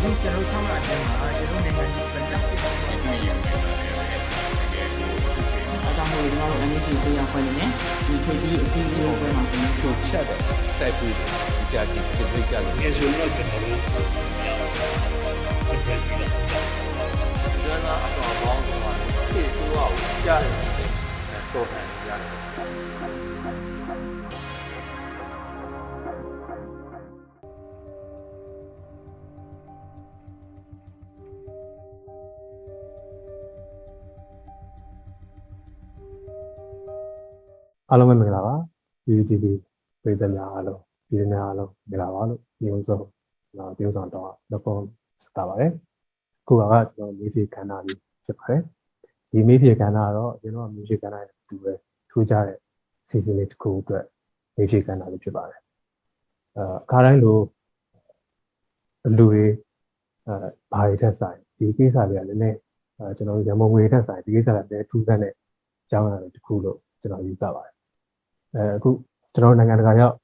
အခုကျွန်တော်ဆောင်းလာခြင်းမှာကျွန်တော်နိုင်ငံကြီးပြန်တက်ဖြစ်နေတယ်အဲဒါမျိုးကျွန်တော်တို့ MHC ဆေးရောက်ဖွဲ့နေတယ်ဒီခေတ်ကြီးအစည်းအဝေးပွဲမှာဆိုရင်တို့ချက်တယ်တိုက်ပြီးကြာကြည့်စစ်ပေးကြလို့ငယ်ဆိုတော့ကျွန်တော်တို့ပြန်ပြီးတော့ကျွမ်းသာအတော်ပေါင်းတော့စစ်ဆိုးအောင်ကြားတယ်တော့ဟန်ရတယ် အားလုံးပဲမင်္ဂလာပါ PPTV ပြည်သူများအားလုံးပြည်သူများအားလုံးမင်္ဂလာပါလို့ဒီဥစ္စာကျွန်တော်ပြောဆောင်တော့လက်ပေါ်တာပါတယ်ခုကကျွန်တော်မေးဖြေခန္ဓာလေးဖြစ်ပါတယ်ဒီမေးဖြေခန္ဓာကတော့ကျွန်တော်မေးဖြေခန္ဓာနဲ့တူပဲထူးခြားတဲ့စီစဉ်လေးတစ်ခုအတွက်မေးဖြေခန္ဓာလေးဖြစ်ပါတယ်အဲအခါတိုင်းလိုအလူတွေအဲဘာတွေထက်ဆိုင်ဒီကိစ္စလေးကလည်းနည်းနည်းအဲကျွန်တော်ရမုံငွေထက်ဆိုင်ဒီကိစ္စကလည်းထူးဆန်းတဲ့အကြောင်းအရာတွေတစ်ခုလို့ကျွန်တော်ယူဆပါတယ် အဲအခုကျွန်တော်နိုင်ငံတကာရောက်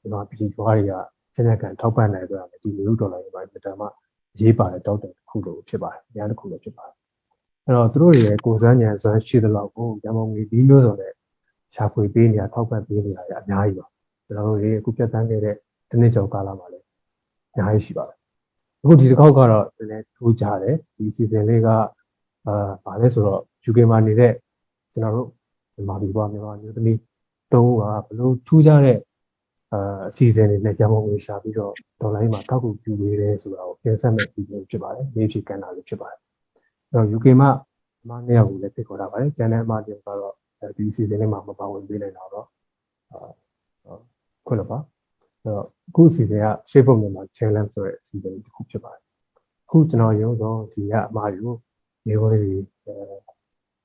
ကျွန်တော်ပြည်သူတွေကချက်ချက်ကန်ထောက်ပံ့နိုင်ကြတာဒီမျိုးဒေါ်လာတွေပါတယ်ဒါမှအရေးပါတဲ့တောက်တဲ့တစ်ခုလို့ဖြစ်ပါတယ်အများတစ်ခုလို့ဖြစ်ပါတယ်အဲ့တော့သူတို့တွေရဲ့ကိုယ်စမ်းဉာဏ်စွမ်းရှိတဲ့လောက်ကိုရမုံငွေဒီမျိုးစုံနဲ့ရှာဖွေပေးနေတာထောက်ပံ့ပေးနေတာတွေအများကြီးပါကျွန်တော်တို့တွေအခုပြတ်တန်းခဲ့တဲ့ဒီနေ့ကျော်ကာလမှာလည်းအများကြီးရှိပါတယ်အခုဒီတစ်ခေါက်ကတော့နည်းနည်းထူးခြားတယ်ဒီစီဇန်လေးကအာဗာလဲဆိုတော့ UK မှာနေတဲ့ကျွန်တော်တို့မြန်မာပြည်ပေါ်မြန်မာမျိုးသမီး တုံးကဘလို့ထူးခြားတဲ့အာအစီအစဉ်တွေနဲ့ဂျမုံငွေရှာပြီးတော့ဒေါ်လာရင်းမှာကောက်ကူပြူပေးတယ်ဆိုတာကိုပြင်ဆက်မဲ့ပြီးဖြစ်ပါတယ်။မြေဖြေကန်တာလေးဖြစ်ပါတယ်။အဲ့တော့ UK မှာအမနှစ်ယောက်ကိုလည်းဖိတ်ခေါ်တာပါတယ်။ကျန်တဲ့အမတွေကတော့ဒီအစီအစဉ်လေးမှာမပါဝင်ပေးနိုင်တော့တော့အာခွင့်လို့ပါ။အဲ့တော့အခုအစီအစဉ်က Shape of Myanmar Challenge ဆိုတဲ့အစီအစဉ်တစ်ခုဖြစ်ပါတယ်။အခုကျွန်တော်ရုံးတော့ဒီကအမတွေကိုမျိုးလေးတွေအဲ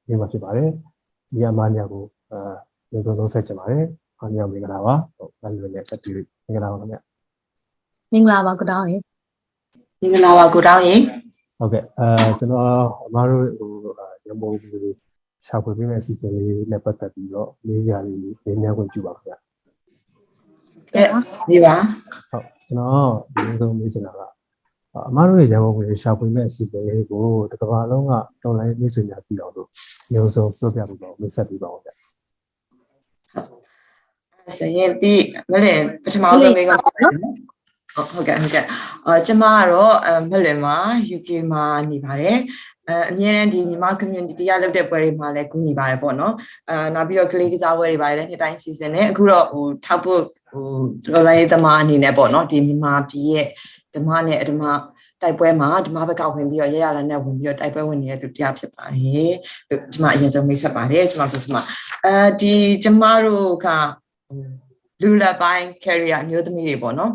နေမှာဖြစ်ပါတယ်။ဒီအမနှစ်ယောက်ကိုအာ ကျေးဇူးလုံးဆက်ချင်ပါတယ်။အားလုံးမင်္ဂလာပါ။ဟုတ်တယ်လို့လည်းတက်ပြီးမင်္ဂလာပါခင်ဗျမင်္ဂလာပါကုတောင်းရေမင်္ဂလာပါကိုတောင်းရေ။ဟုတ်ကဲ့အဲကျွန်တော်အမားတို့ဟိုရမိုးပြီးရှာဖွေပေးမယ့်အစီအစဉ်လေးနဲ့ပတ်သက်ပြီးတော့လေးရာလေးလေးနည်းခွင့်ပြုပါခင်ဗျအဲဒီပါ။ဟုတ်ကျွန်တော်ဒီလိုဆုံးမေးချင်တာကအမားတို့ရဲ့ရမိုးပြီးရှာဖွေမယ့်အစီအစဉ်လေးကိုတစ်ကမ္ဘာလုံးကတော်လိုင်းမျိုးစုံများပြီးအောင်လို့မျိုးစုံပြောပြပေးပါဦးမိတ်ဆက်ပေးပါဦးဗျ ဆိုရင်ဒီမလဲပထမဆုံးမေးခွန်းဟုတ်ဟုတ်ကဲ့ဟုတ်ကဲ့အာကျမကတော့အမလွယ်မှာ UK မှာနေပါတယ်အဲအမြဲတမ်းဒီမြန်မာ community ရလုပ်တဲ့ပွဲတွေမှာလည်းကူညီပါတယ်ပေါ့နော်အာနောက်ပြီးတော့ကလေးကစားပွဲတွေပါတယ်လည်းနှစ်တိုင်းစီစဉ်တယ်အခုတော့ဟိုထောက်ဖို့ဟိုတော်လိုင်းသမားအနေနဲ့ပေါ့နော်ဒီမြန်မာပြည်ရဲ့ဓမ္မနဲ့အဓမ္မ တိုက်ပွဲမှာဓမ္မဘက်ကဝင်ပြီးတော့ရရလာနဲ့ဝင်ပြီးတော့တိုက်ပွဲဝင်နေတဲ့သူတရားဖြစ်ပါတယ်လို့ကျမအရင်ဆုံးမိတ်ဆက်ပါတယ်ကျမတို့ကျမအဲဒီကျမတို့ကလူလက်ပိုင်း carrier အမျိုးသမီးတွေပေါ့နော်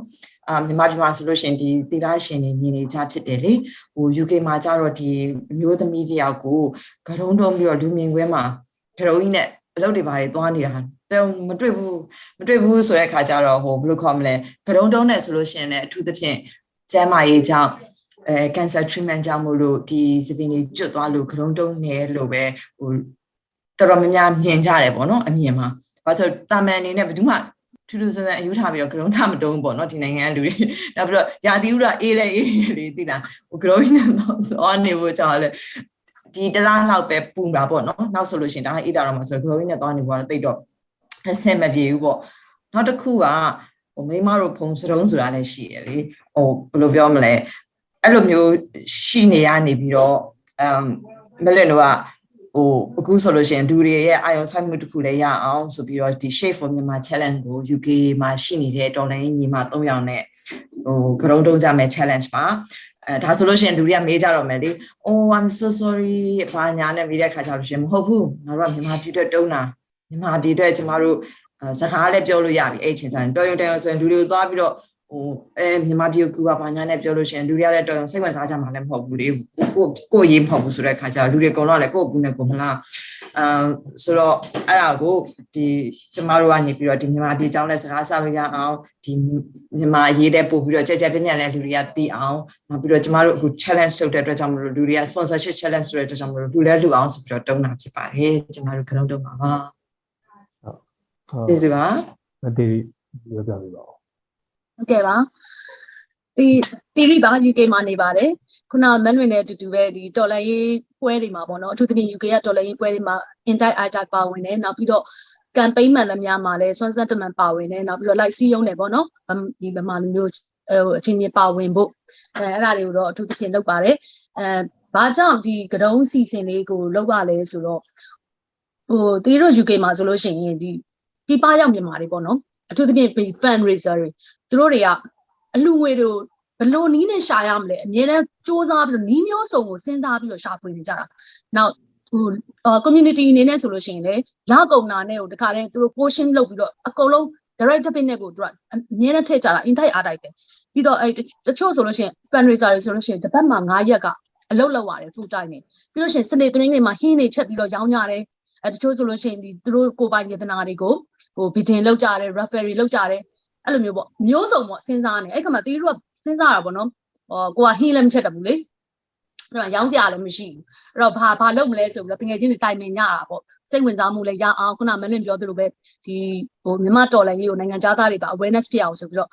အာမြန်မာပြည်မှာဆိုလို့ရှိရင်ဒီသီလရှင်တွေမြင်နေကြဖြစ်တယ်လေဟို UK မှာကျတော့ဒီအမျိုးသမီးတယောက်ကိုဂရုံးတုံးပြီးတော့လူမြင်ကွင်းမှာဂရုံးကြီးနဲ့အလုပ်တွေဘာတွေသွားနေတာတုံးမတွေ့ဘူးမတွေ့ဘူးဆိုတဲ့ခါကျတော့ဟိုဘယ်လိုခေါ်မလဲဂရုံးတုံးနဲ့ဆိုလို့ရှိရင်လည်းအထူးသဖြင့်ကျန်းမာရေးကြောင့် အဲ cancer treatment ကြောင့်မို့လို့ဒီသပင်တွေကျွတ်သွားလို့ဂရုံးတုံးနေလို့ပဲဟိုတော်တော်များများမြင်ကြတယ်ပေါ့နော်အမြင်မှာဘာလို့တာမန်အနေနဲ့ဘယ်သူမှထူးထူးဆန်းဆန်းအယူထားပြီးတော့ဂရုံးထမတုံးပေါ့နော်ဒီနိုင်ငံလူတွေနောက်ပြီးတော့ယာတိဥရအေးလဲအေးလေသိလားဟိုဂရုံးကြီးနဲ့သွားနေဖို့ကြောင့်လည်းဒီတလားလောက်ပဲပူတာပေါ့နော်နောက်ဆိုလို့ရှိရင်ဒါအေးတာတော့မှဆိုဂရုံးကြီးနဲ့သွားနေဖို့တော့တိတ်တော့အဆင်မပြေဘူးပေါ့နောက်တစ်ခုကဟိုမိမတို့ဖုံစတုံးဆိုတာလည်းရှိရလေဟိုဘယ်လိုပြောမလဲ အဲ့လိုမျိုးရှိနေရနေပြီးတော့အမ်မလင်တို့ကဟိုအခုဆိုလို့ရှိရင်လူတွေရဲ့အာယုံဆိုင်မှုတစ်ခုလည်းရအောင်ဆိုပြီးတော့ဒီ Shape for Myanmar Challenge ကို UK မှာရှိနေတဲ့တော်လိုင်းညီမ၃ယောက်နဲ့ဟိုကရုံးတုံးကြမယ် challenge ပါအဲဒါဆိုလို့ရှိရင်လူတွေကမေးကြတော့မယ်လေ Oh I'm so sorry ဘာညာနဲ့မေးတဲ့ခါကျလို့ရှိရင်မဟုတ်ဘူးငါတို့ကမြန်မာပြည်အတွက်တုံးတာမြန်မာပြည်အတွက်ကျမတို့စကားလည်းပြောလို့ရပြီအဲ့ချင်းချင်းတော်ရုံတော်ရုံဆိုရင်လူတွေကိုသွားပြီးတော့ ဟိုအဲမြန်မာပြည်ကူကဘာညာနဲ့ပြောလို့ရှိရင်လူတွေကလည်းတော်ရုံစိတ်ဝင်စားကြမှာလည်းမဟုတ်ဘူးလေကိုကိုရေးမဟုတ်ဘူးဆိုတဲ့ခါကျတော့လူတွေအကုန်လုံးလည်းကိုယ့်ဘူးနဲ့ကိုမလားအမ်ဆိုတော့အဲ့ဒါကိုဒီကျမတို့ကနေပြီးတော့ဒီမြန်မာပြည်အကြောင်းနဲ့စကားဆလို့ရအောင်ဒီမြန်မာရေးတဲ့ပို့ပြီးတော့ကြက်ကြက်ပြည့်ပြည့်လည်းလူတွေကသိအောင်နောက်ပြီးတော့ကျမတို့အခု challenge လုပ်တဲ့အတွက်ကြောင့်မလို့လူတွေက sponsorship challenge ဆိုတဲ့အတွက်ကြောင့်မလို့လူလည်းလူအောင်ဆိုပြီးတော့တုံးတာဖြစ်ပါတယ်ကျမတို့ကလုံးတုံးပါပါဟုတ်ကျေးဇူးပါအတေးပြောပြပေးပါဦး ဟုတ်ကဲ့ပါဒီတီရီပါ UK မှာနေပါတယ်ခုနမန်လွင်နဲ့အတူတူပဲဒီတော်လန်ရေးပွဲတွေမှာပေါ့နော်အထူးသဖြင့် UK ကတော်လန်ရေးပွဲတွေမှာ intai itai ပါဝင်တယ်နောက်ပြီးတော့ campaign မှန်သမျှမှာလည်းစွမ်းစက်တမန်ပါဝင်တယ်နောက်ပြီးတော့ live စီးရုံးတယ်ပေါ့နော်ဗမ်ဒီဗမာလူမျိုးဟိုအချင်းချင်းပါဝင်ဖို့အဲအဲ့ဒါတွေကိုတော့အထူးသဖြင့်လုပ်ပါတယ်အဲဘာကြောင့်ဒီကတုံးစီစဉ်လေးကိုလုပ်ရလဲဆိုတော့ဟိုတီရီတို့ UK မှာဆိုလို့ရှိရင်ဒီဒီပရောက်မြန်မာတွေပေါ့နော် အထူးသဖြင့် fan raiser တွေသူတို့တွေကအလှငွေတို့ဘလို့နီးနဲ့ရှာရမလဲအများနဲ့စ조사ပြီးတော့နီးမျိုးစုံကိုစဉ်းစားပြီးတော့ရှာဖွေနေကြတာနောက်ဟိုအာ community အနေနဲ့ဆိုလို့ရှိရင်လေလာကုံနာနဲ့ကိုတခါတည်းသူတို့ portion လုပ်ပြီးတော့အကုန်လုံး direct debit နဲ့ကိုသူကအမြဲတမ်းထည့်ကြတာ intake အားတိုက်ပဲပြီးတော့အဲတချို့ဆိုလို့ရှိရင် fundraiser တွေဆိုလို့ရှိရင်တစ်ပတ်မှာ9ရက်ကအလုပ်လုပ်ရတယ် full time နဲ့ပြီးလို့ရှိရင်စနေသတင်းတွေမှာဟင်းတွေချက်ပြီးတော့ရောင်းကြတယ် အဲတချို့ဆိုလို့ရှိရင်ဒီသူတို့ကိုယ်ပိုင်ယတနာတွေကိုဟို bidding လုပ်ကြတယ် referee လုပ်ကြတယ်အဲ့လိုမျိုးပေါ့မျိုးစုံပေါ့စဉ်းစားနေအဲ့ခါမှာတီးတို့ကစဉ်းစားတာပေါ့နော်ဟောကိုကဟင်းလည်းမချက်တတ်ဘူးလေအဲ့တော့ရောင်းစရာလည်းမရှိဘူးအဲ့တော့ဘာဘာလုပ်မလဲဆိုပြီးတော့တကယ်ချင်းတွေတိုင်ပင်ကြတာပေါ့စိတ်ဝင်စားမှုလည်းရအောင်ခုနမလင့်ပြောသလိုပဲဒီဟိုမြမတော်လည်းကြီးကိုနိုင်ငံသားတွေပါ awareness ဖြစ်အောင်ဆိုပြီးတော့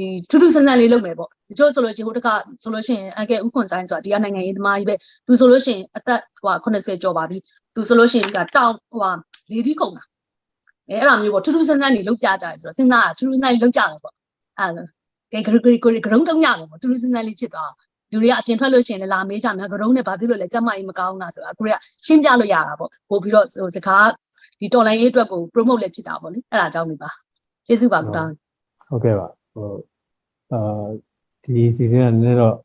ဒီထူးထူးဆန်းဆန်းလေးလုပ်မယ်ပေါ့တချို့ဆိုလို့ရှိရင်ဟိုတခါဆိုလို့ရှိရင်အကဲဥခွန်ဆိုင်ဆိုတာဒီကနိုင်ငံရေးသမားကြီးပဲသူဆိုလို့ရှိရင်အသက်ဟို80ကျော်ပါပြီသူဆိုလို့ရှိရင်ဒီကတောင်ဟိုလေဒီခုံတာအဲအဲ့လိုမျိုးပေါ့ထူးထူးဆန်းဆန်းနေလောက်ကြကြတယ်ဆိုတော့စဉ်းစားတာထူးထူးဆန်းဆန်းလေးလောက်ကြတယ်ပေါ့အဲ့ဒါကဲဂရုဂရုဂရုဂရုံတုံးရတယ်ပေါ့ထူးထူးဆန်းဆန်းလေးဖြစ်သွားလူတွေကအပြင်ထွက်လို့ရှိရင်လည်းလာမေးကြများဂရုံးနဲ့ဘာဖြစ်လို့လဲစက်မကြီးမကောင်းတာဆိုတာကိုရီးယားရှင်းပြလို့ရတာပေါ့ပို့ပြီးတော့ဟိုစကားဒီတော်လိုင်းရေးအတွက်ကို promote လည်းဖြစ်တာပေါ့လေအဲ့ဒါကြောင့်နေပါကျေးဇူးပါကုတောင်းဟုတ်ကဲ့ပါ ဟိုအာဒီစီစဉ်ကနည်းနည်းတော့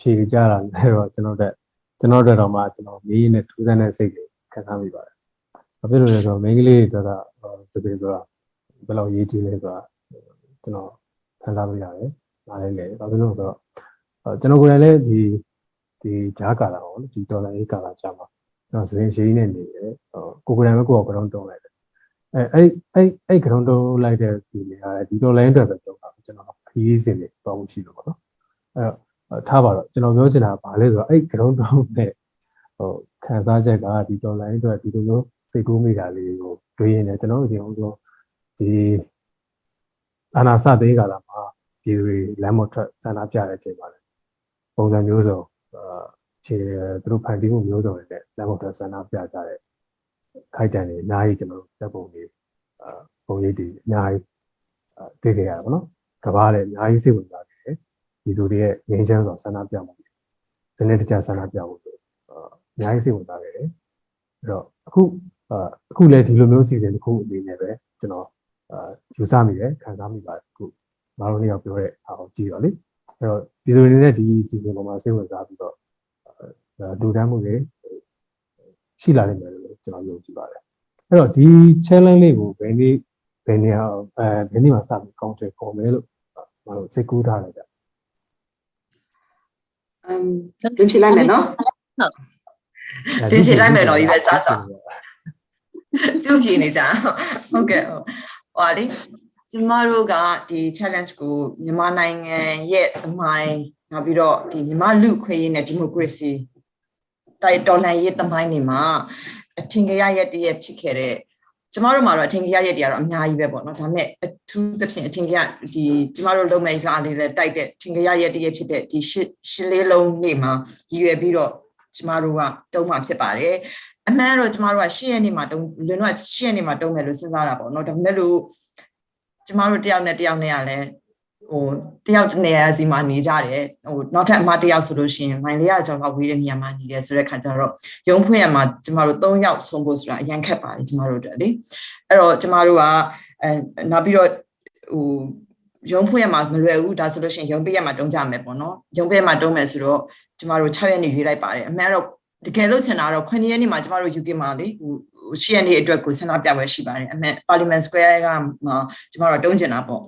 ဖြေကြတာနည်းတော့ကျွန်တော်တို့ကျွန်တော်တို့တော့မှကျွန်တော်မေးရင်းနဲ့ထူးဆန်းတဲ့စိတ်တွေခံစားမိပါတယ်။ဘာဖြစ်လို့လဲဆိုတော့မိန်းကလေးတွေတော့စပင်းဆိုတာဘယ်လောက်ရေးကြည့်လဲဆိုတာကျွန်တော်ခံစားလို့ရတယ်။နားလည်းလေဘာဖြစ်လို့လဲဆိုတော့ကျွန်တော်ကိုယ်တိုင်လည်းဒီဒီဂျားကာလာပေါ့ဒီဒေါ်လာရေးကာလာကြာမှာကျွန်တော်စပင်းရှိနေနေတယ်။ကိုယ်ကိုယ်တိုင်ပဲကိုယ်ကကတော့တုံးလိုက်တယ်။အဲအဲ့အဲ့အဲ့ကရုံတုံးလိုက်တဲ့ဒီနေရာဒီဒေါ်လာရေးအတွက်ပဲတုံးတာ ကျွန်တော်ခရီးစဉ်တွေပေါ့မှုရှိလို့ပေါ့နော်အဲ့တော့ထားပါတော့ကျွန်တော်ပြောချင်တာကဘာလဲဆိုတော့အဲ့ ground down နဲ့ဟိုခံစားချက်ကဒီ online အတွက်ဒီလိုမျိုးစိတ်ကူးမိတာလေးကိုတွေးရင်လည်းကျွန်တော်တို့ဒီအောင်ဆိုဒီအနာစသေးကာလမှာပြည်သူတွေလမ်းမထွက်ဆန္ဒပြတဲ့အချိန်မှာလည်းပုံစံမျိုးစုံအာခြေသူတို့ဖန်တီးမှုမျိုးစုံတွေနဲ့လမ်းမထွက်ဆန္ဒပြကြတဲ့ခိုက်တန်တွေအများကြီးကျွန်တော်တို့တပ်ပုံတွေအာပုံရိပ်တွေအများကြီးတွေ့ကြရတာပေါ့နော် ကဘာလည်းအများကြီးစိတ်ဝင်စားတယ်ဒီသူတွေရဲ့ငြိမ်းချမ်းစွာဆန္ဒပြမှုစနစ်တကျဆန္ဒပြမှုဆိုအများကြီးစိတ်ဝင်စားတယ်အဲ့တော့အခုအခုလည်းဒီလိုမျိုးစီစဉ်တစ်ခုအနေနဲ့ပဲကျွန်တော်အာယူဆမိတယ်ခံစားမိပါတယ်အခုမတော်နေရောက်ပြောတဲ့အားကိုကြည့်တော့လေအဲ့တော့ဒီလိုအနေနဲ့ဒီစီစဉ်ပေါ်မှာစိတ်ဝင်စားပြီးတော့ဒူတမ်းမှုတွေရှိလာနိုင်မယ်လို့ကျွန်တော်ယုံကြည်ပါတယ်အဲ့တော့ဒီ challenge လေးကိုဘယ်နည်းဘယ်နေရာအဲဘယ်နည်းမှာစပြီး counter ပေါ်မယ်လို့ မလို့စိတ်ကူးထားလိုက်ကြအမ်ပြင်ပြလိုက်မယ်နော်ပြင်ချင်လိုက်မယ်တော့ဒီပဲစားစားပြုတ်ပြနေကြဟုတ်ကဲ့ဟုတ်ဟောလေကျမတို့ကဒီ challenge ကိုမြန်မာနိုင်ငံရဲ့အမိုင်းနောက်ပြီးတော့ဒီမြန်မာလူခွေရေးနဲ့ democracy တိုက်တော်လှန်ရေးသမိုင်းတွေမှာအထင်ကြီးရရက်တည်းဖြစ်ခဲ့တဲ့ ကျမတို့မှာတော့အထင်ကြီးရရက်တည်းကတော့အများကြီးပဲပေါ့နော်ဒါပေမဲ့အထူးသဖြင့်အထင်ကြီးရဒီကျမတို့လုံးမဲ့လာနေတဲ့တိုက်တဲ့ထင်ကြီးရရက်တည်းဖြစ်တဲ့ဒီရှစ်ရှစ်လေးလုံးနေ့မှာရည်ရွယ်ပြီးတော့ကျမတို့ကတုံးမှာဖြစ်ပါတယ်အမှန်တော့ကျမတို့ကရှစ်ရက်နေ့မှာတုံးလွန်တော့ရှစ်ရက်နေ့မှာတုံးမယ်လို့စဉ်းစားတာပေါ့နော်ဒါပေမဲ့လို့ကျမတို့တယောက်နဲ့တယောက်နဲ့ကလည်း ဟိုတယောက်တနေရာစီမှာနေကြတယ်ဟိုနောက်ထပ်အမတယောက်ဆိုလို့ရှိရင်မိုင်လေးရကျော်လောက်ဝေးတဲ့နေရာမှာနေတယ်ဆိုတဲ့ခါကျတော့ရုံဖွင့်ရမှာကျမတို့၃ယောက်ဆုံးဖို့ဆိုတာအရန်ခက်ပါတယ်ကျမတို့တို့လေအဲ့တော့ကျမတို့ကအဲနောက်ပြီးတော့ဟိုရုံဖွင့်ရမှာမလွယ်ဘူးဒါဆိုလို့ရှိရင်ရုံပေးရမှာတုံးကြမယ်ပေါ့နော်ရုံပေးရမှာတုံးမယ်ဆိုတော့ကျမတို့6ရက်နေရွေးလိုက်ပါတယ်အမှန်တော့တကယ်လို့ချင်တာတော့9ရက်နေ့မှာကျမတို့ UK မှာလေဟို10ရက်နေ့အတွက်ကိုဆန္ဒပြပွဲရှိပါတယ်အမှန် Parliament Square ကမှာကျမတို့တုံးချင်တာပေါ့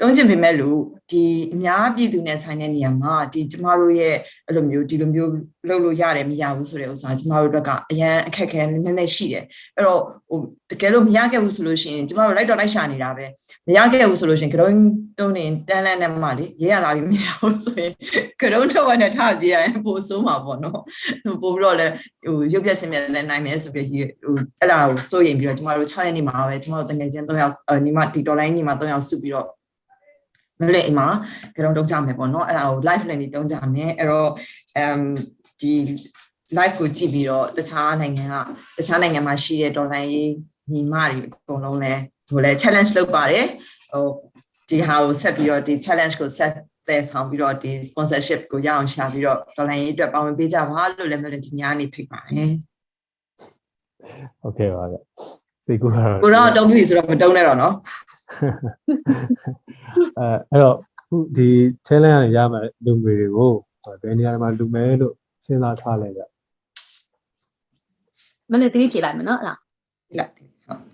တုံးချင်ပေမဲ့လို့ဒီအများပြည်သူနဲ့ဆိုင်တဲ့နေရာမှာဒီကျမတို့ရဲ့အဲ့လိုမျိုးဒီလိုမျိုးလုပ်လို့ရတယ်မရဘူးဆိုတဲ့ဥစ္စာကျမတို့တို့ကအရန်အခက်ခဲနည်းနည်းရှိတယ်အဲ့တော့ဟိုတကယ်လို့မရခဲ့ဘူးဆိုလို့ရှိရင်ကျမတို့လိုက်တော့လိုက်ရှာနေတာပဲမရခဲ့ဘူးဆိုလို့ရှိရင်ကရုံးတုံးနေတန်းလန်းနဲ့မှလေရေးရလာပြီးမရဘူးဆိုရင်ကရုံးတော့နဲ့ထားပြရရင်ပိုဆိုးမှာပေါ့နော်ပို့ပြီးတော့လည်းဟိုရုပ်ပြစင်မြလည်းနိုင်မယ်ဆိုပြီးဟိုအဲ့ဒါကိုစိုးရင်ပြီးတော့ကျမတို့6ရက်နေမှာပဲကျမတို့တကယ်ချင်း3ယောက်ညီမဒီဒေါ်လာညီမ3ယောက်စုပြီးတော့ မလို့အိမ်မှာကြုံတုံးကြမယ်ပေါ့နော်အဲ့ဒါကို live နဲ့နေတုံးကြမယ်အဲ့တော့ um ဒီ live ကိုကြည့်ပြီးတော့တခြားနိုင်ငံကတခြားနိုင်ငံမှာရှိတဲ့ dollar ရေးညီမတွေအကုန်လုံးလဲဟိုလဲ challenge လုပ်ပါတယ်ဟိုဒီဟာကိုဆက်ပြီးတော့ဒီ challenge ကိုဆက်သက်ဆောင်ပြီးတော့ဒီ sponsorship ကိုရအောင်ရှာပြီးတော့ dollar ရေးအတွက်ပါဝင်ပေးကြပါလို့လည်းမျိုးလည်းဒီညနေဖိတ်ပါတယ်ဟုတ်ကဲ့ပါဗျ စိတ်ကူကတော့ကိုတော့တုံးပြီဆိုတော့မတုံးနဲ့တော့နော်အဲအဲ့တော့ခုဒီ challenge ကနေရမယ်လူငွေတွေကိုဘယ်နေရာမှာလူမယ်လို့စဉ်းစားထားလဲဗျမနေ့တတိပြေလိုက်မယ်နော်အဲ့ဒါလိုက်ဟုတ်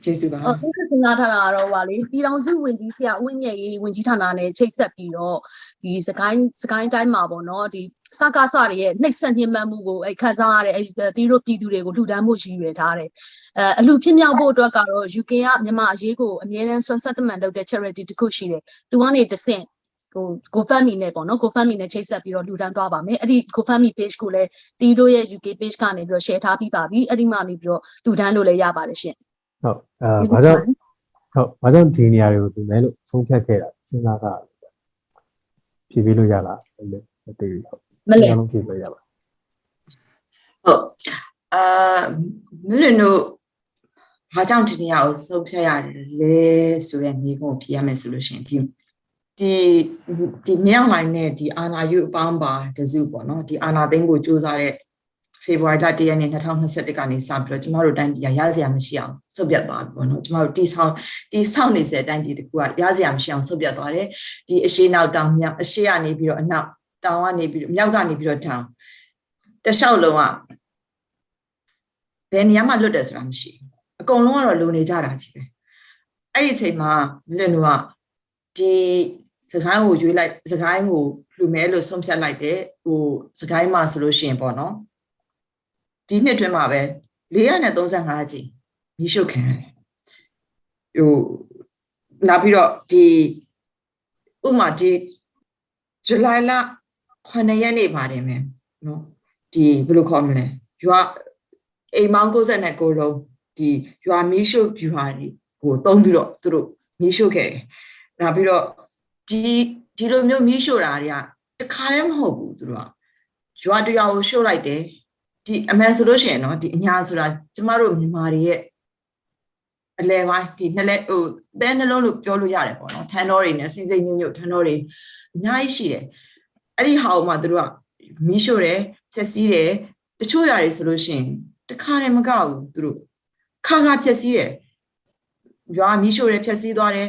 ကျေးဇူးပါဟုတ်ကဲ့စဉ်းစားထားတာကတော့ဟိုပါလေပြည်တော်စုဝင်ကြီးဆရာဦးမြတ်ရေးဝင်ကြီးဌာနနဲ့ချိတ်ဆက်ပြီးတော့ဒီစကိုင်းစကိုင်းတိုင်းမှာပေါ့နော်ဒီစကားစတွေရဲ့နှိပ်စက်ညှဉ်းပန်းမှုကိုအဲခန်းစားရတဲ့အဲတီတို့ပြည်သူတွေကိုလှူဒန်းမှုရည်ရွယ်ထားတယ်အဲအလှဖြစ်မြောက်ဖို့အတွက်ကတော့ UK ကမြန်မာအရေးကိုအမြဲတမ်းဆွမ်းဆက်တမန်လုပ်တဲ့ charity တစ်ခုရှိတယ်သူကနေတဆင့်ဟို GoFundMe နဲ့ပေါ့နော် GoFundMe နဲ့ချိတ်ဆက်ပြီးတော့လှူဒန်းသွားပါမယ်အဲ့ဒီ GoFundMe page ကိုလည်းတီတို့ရဲ့ UK page ကနေပြီးတော့ share ထားပြီးပါပြီအဲ့ဒီမှာနေပြီးတော့လှူဒန်းလို့လည်းရပါတယ်ရှင် ဟုတ်အဲဘာကြောင့်ဟုတ်ဘာကြောင့်ဒီနေရာတွေကိုလူမယ်လို့ဆုံးဖြတ်ခဲ့တာစဉ်းစားတာဖြည့်ပေးလို့ရလားအဲ့လိုမသိဘူးဟုတ်မလဲအားလုံးဖြည့်ပေးရပါဟုတ်အာမလွင်တို့ဘာကြောင့်ဒီနေရာကိုဆုံးဖြတ်ရလဲဆိုတဲ့မိကုံကိုဖြေရမယ်ဆိုလို့ရှိရင်ဒီဒီဒီမြောက်လိုက်နဲ့ဒီအာနာယုအပေါင်းပါတစုပေါ့နော်ဒီအာနာသိန်းကိုစူးစမ်းတဲ့ ဖေဖော်ဝါရီလ1ရက်နေ့2021ကနေစပြီးတော့ကျမတို့တိုင်းပြည်ရရစရာမရှိအောင်ဆုတ်ပြတ်သွားပြီပေါ့နော်ကျမတို့တိဆောက်တိဆောက်နေစေတိုင်းပြည်တကူကရစရာမရှိအောင်ဆုတ်ပြတ်သွားတယ်ဒီအရှိနောက်တောင်မြောက်အရှိကနေပြီးတော့အနောက်တောင်ကနေပြီးတော့မြောက်ကနေပြီးတော့တောင်တလျှောက်လုံးကဘယ်နေရာမှလွတ်တယ်ဆိုတာမရှိဘူးအကုန်လုံးကတော့လုံနေကြတာကြီးပဲအဲ့ဒီအချိန်မှာမလွတ်တို့ကဒီစကိုင်းကိုရွေးလိုက်စကိုင်းကိုလူမဲလို့ဆုံးဖြတ်လိုက်တယ်ဟိုစကိုင်းမှာဆိုလို့ရှိရင်ပေါ့နော် ဒီနှစ်တွင်းမှာပဲ435ကြီးမိရှုခံရတယ်ဟိုနောက်ပြီးတော့ဒီဥပမာဒီဇူလိုင်လ9ရက်နေ့ပါတယ်မယ်နော်ဒီဘယ်လိုခေါ်မလဲရွာအိမ်မောင်း69ကိုလုံးဒီရွာမီးရှို့ဖြူဟာဒီကိုတုံးပြီးတော့သူတို့မီးရှို့ခဲ့တယ်။နောက်ပြီးတော့ဒီဒီလိုမျိုးမီးရှို့တာတွေကတခါတည်းမဟုတ်ဘူးသူတို့ကရွာတရွာကိုရှို့လိုက်တယ်။ ဒီအမှန်ဆိုလို့ရှိရင်နော်ဒီအညာဆိုတာကျမတို့မြန်မာတွေရဲ့အလဲပိုင်းဒီနှစ်လဲဟိုတဲနှလုံးလို့ပြောလို့ရတယ်ပေါ့နော်ထန်းတော်တွေနဲ့စိစိညွတ်ညွတ်ထန်းတော်တွေအများကြီးရှိတယ်။အဲ့ဒီဟာကိုမှသူတို့ကမီးရှို့တယ်ဖြက်စီးတယ်တချို့ຢာတွေဆိုလို့ရှိရင်တခါတည်းမကဘူးသူတို့ခါခါဖြက်စီးတယ်ရွာမီးရှို့တယ်ဖြက်စီးသွားတယ်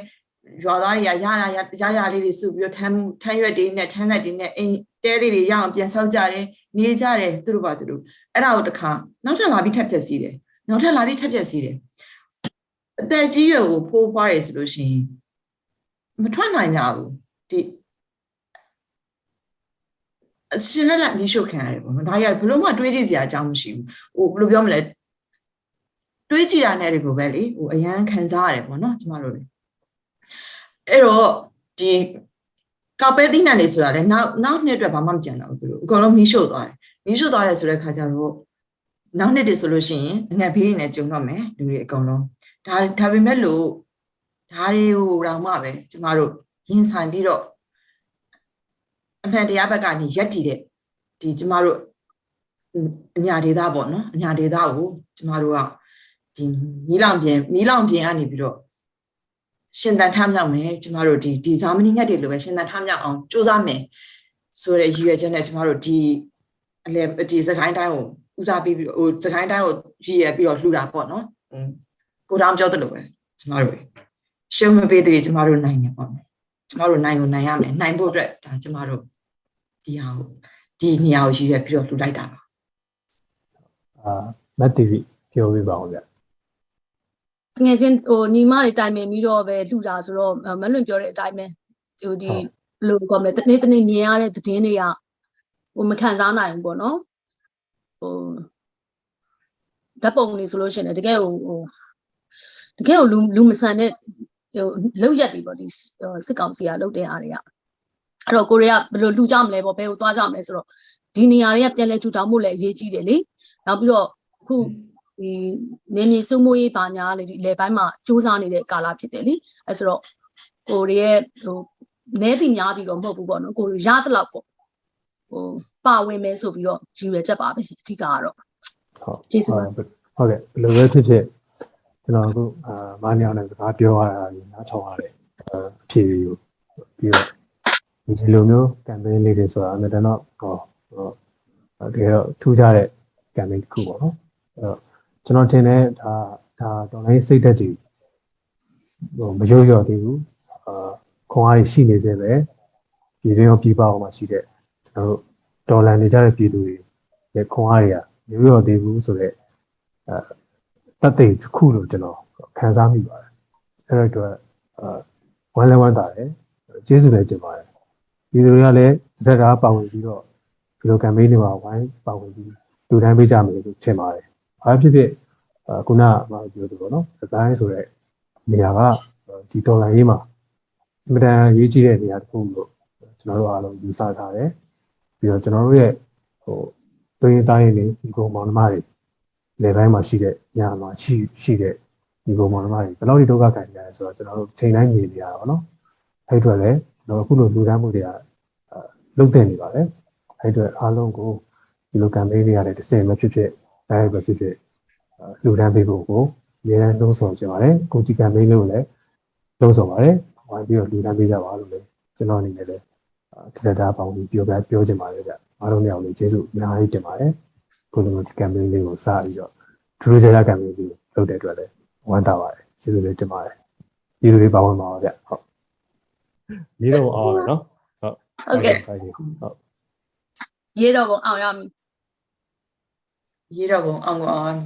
ရွာသားတွေကရရရရရလေးတွေစုပြီးတော့ထမ်းထမ်းရွက်တွေနဲ့ထမ်းလက်တွေနဲ့အိမ်တဲလေးတွေရအောင်ပြန်ဆောက်ကြတယ်နေကြတယ်သူတို့ပါသူတို့အဲ့ဒါကိုတခါနောက်ထပ်လာပြီးထပ်ဖြက်စီးတယ်နောက်ထပ်လာပြီးထပ်ဖြက်စီးတယ်အသက်ကြီးရွယ်ကိုဖိုးဖွားရဆိုလို့ရှိရင်မထွက်နိုင်ကြဘူးဒီအရှင်လက်လက်မီးရှို့ခံရတယ်ပေါ့နော်ဒါကြီးကဘလို့မှတွေးကြည့်စရာအကြောင်းမရှိဘူးဟိုဘယ်လိုပြောမလဲတွေးကြည့်ရတဲ့တွေကိုပဲလေဟိုအရန်ခံစားရတယ်ပေါ့နော်ကျမတို့လေ အဲ့တော့ဒီကောက်ပဲသီးနှံတွေဆိုတာလေနောက်နောက်နှစ်အတွက်ဘာမှမကြံတော့ဘူးသူတို့အကုန်လုံးမီးရှို့သွားတယ်မီးရှို့သွားတယ်ဆိုတဲ့ခါကျတော့နောက်နှစ်တည်းဆိုလို့ရှိရင်အငတ်ဘေးတွေနဲ့ကြုံတော့မယ်လူတွေအကုန်လုံးဒါဒါပေမဲ့လို့ဒါတွေကိုတော့မှပဲကျမတို့ရင်ဆိုင်ပြီးတော့အမှန်တရားဘက်ကနေရက်တည်တဲ့ဒီကျမတို့အညာဒေတာပေါ့နော်အညာဒေတာကိုကျမတို့ကဒီမီးလောင်ပြင်မီးလောင်ပြင်ကနေပြီးတော့ ရှင်သန်ထမ်းမြောက်မယ်ကျမတို့ဒီဒီဇာမနီငတ်တွေလိုပဲရှင်သန်ထမ်းမြောက်အောင်စူးစမ်းမယ်ဆိုတဲ့ရည်ရွယ်ချက်နဲ့ကျမတို့ဒီအလဲဒီစကိုင်းတိုင်းကိုဦးစားပေးပြီးဟိုစကိုင်းတိုင်းကိုရည်ရွယ်ပြီးတော့လှူတာပေါ့နော်ဟိုကိုတောင်ပြောသလိုပဲကျမတို့ရှုံးမပေးသေးကျမတို့နိုင်တယ်ပေါ့ကျမတို့နိုင်ကိုနိုင်ရမယ်နိုင်ဖို့အတွက်ဒါကျမတို့ဒီဟာကိုဒီနေရာကိုရည်ရွယ်ပြီးတော့လှူလိုက်တာပါအာမတ်တီဗီပြောပြပါအောင်ဗျ ငယ်ချင်းဟိုညီမတွေတိုင်ပင်ပြီးတော့ပဲလှူတာဆိုတော့မလွန်ပြောတဲ့အတိုင်းပဲဟိုဒီဘယ်လိုကောမလဲတနေ့တနေ့မြင်ရတဲ့သတင်းတွေကဟိုမခံစားနိုင်ဘူးပေါ့နော်ဟိုဓာတ်ပုံတွေဆိုလို့ရှိရင်တကယ်ဟိုဟိုတကယ်ဟိုလူလူမဆန်တဲ့ဟိုလောက်ရက်တွေပေါ့ဒီစစ်ကောင်စီကလောက်တဲ့အားတွေကအဲ့တော့ကိုရီးယားဘယ်လိုလှူကြမလဲပေါ့ဘယ်ကိုသွားကြမလဲဆိုတော့ဒီနေရာတွေကပြန်လဲထူထောင်မှုလည်းအရေးကြီးတယ်လေနောက်ပြီးတော့အခု ဒီနေမြေစုမိုးရေးပါညာလေဒီလေပိုင်းမှာစူးစမ်းနေတဲ့ကာလဖြစ်တယ်လीအဲဆိုတော့ကိုရီးရဲ့ဟိုနဲတိများတိတော့မဟုတ်ဘူးပေါ့နော်ကိုရသလောက်ပေါ့ဟိုပါဝင်မယ်ဆိုပြီးတော့ရည်ရွယ်ချက်ပါပဲအဓိကကတော့ဟုတ်ကျေးဇူးပါဟုတ်ကဲ့ဘယ်လိုပဲဖြစ်ဖြစ်ကျွန်တော်အခုအာမနီအောင်နဲ့စကားပြောရတာကြီးနားထောင်ရတယ်အဖြေကိုပြီးတော့ဒီလိုမျိုး campaign လေးတွေဆိုတာအမြဲတမ်းတော့ဟောဟောတကယ်တော့ထူးခြားတဲ့ campaign တစ်ခုပေါ့နော်အဲ့တော့ ကျွန်တော်ထင်တယ်ဒါဒါတော်လိုင်းစိတ်သက်ကြီးဟိုမရိုးရော်သေးဘူးအာခွန်အားရှိနေသေးပဲပြည်တွင်းရောပြည်ပအောင်မှာရှိတဲ့ကျွန်တော်တို့ဒေါ်လာနေကြတဲ့ပြည်သူတွေရဲ့ခွန်အားတွေကမရိုးရော်သေးဘူးဆိုတော့အဲတတ်သိတစ်ခုလို့ကျွန်တော်ခံစားမိပါတယ်အဲ့တော့အာဝမ်းလဲဝမ်းသာတယ်ကျေးဇူးလည်းတင်ပါတယ်ဒီလိုတွေကလည်းတစ်ခါပါဝင်ပြီးတော့ဒီလို campaign တွေမှာဝိုင်းပါဝင်ပြီးလူတိုင်းပေးကြမယ်လို့ထင်ပါတယ် ဘာဖြစ်ဖြစ်အာခုနကပြောသူပေါ့နော်ဒီဇိုင်းဆိုတဲ့နေရာကဒီဒေါ်လာရေးမှာအမြဲတမ်းရေးကြည့်တဲ့နေရာတစ်ခုလို့ကျွန်တော်တို့အားလုံးယူဆထားတယ်ပြီးတော့ကျွန်တော်တို့ရဲ့ဟိုသွေးတိုင်းနေဒီကောင်မောင်နှမတွေလေပိုင်းမှာရှိတဲ့ညမှာရှိရှိတဲ့ဒီကောင်မောင်နှမတွေဘယ်လောက်ဒီဒုက္ခခံနေရလဲဆိုတော့ကျွန်တော်တို့ချိန်တိုင်းမြင်နေရတာပေါ့နော်အဲ့အတွက်လည်းကျွန်တော်အခုလိုလူတန်းမှုတွေကလုတ်တင်နေပါတယ်အဲ့အတွက်အားလုံးကိုဒီလို campaign တွေရတယ်တစ်စင်မဖြစ်ဖြစ် အဲပဲဖြစ်ဖြစ်လူတန်းပေးဖို့ကိုအများအားလုံးဆောင်ကြပါတယ်ကိုကြီး campaign လို့လည်းလုံးဆောင်ပါတယ်ဝိုင်းပြီးတော့လူတန်းပေးကြပါလို့လည်းကျွန်တော်အနေနဲ့လည်းထလက်တာပေါင်းပြီးပြောပြပြောချင်ပါတယ်ဗျအားလုံးလည်းကျေးဇူးအများကြီးတင်ပါတယ်ကိုလိုမျိုး campaign လေးကိုစပြီးတော့ဒူးကြရ campaign လေးလုပ်တဲ့အတွက်လည်းဝမ်းသာပါတယ်ကျေးဇူးလေးတင်ပါတယ်ကျေးဇူးလေးပါဝင်ပါပါဗျဟုတ်ဒီတော့အောင်ရနော်ဟုတ်ဟုတ်ကဲ့ဟုတ်ဟုတ်ရေးတော့ပုံအောင်ရမည် ရေးတော့ဘုံအောင်အောင်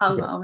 အောင်အောင်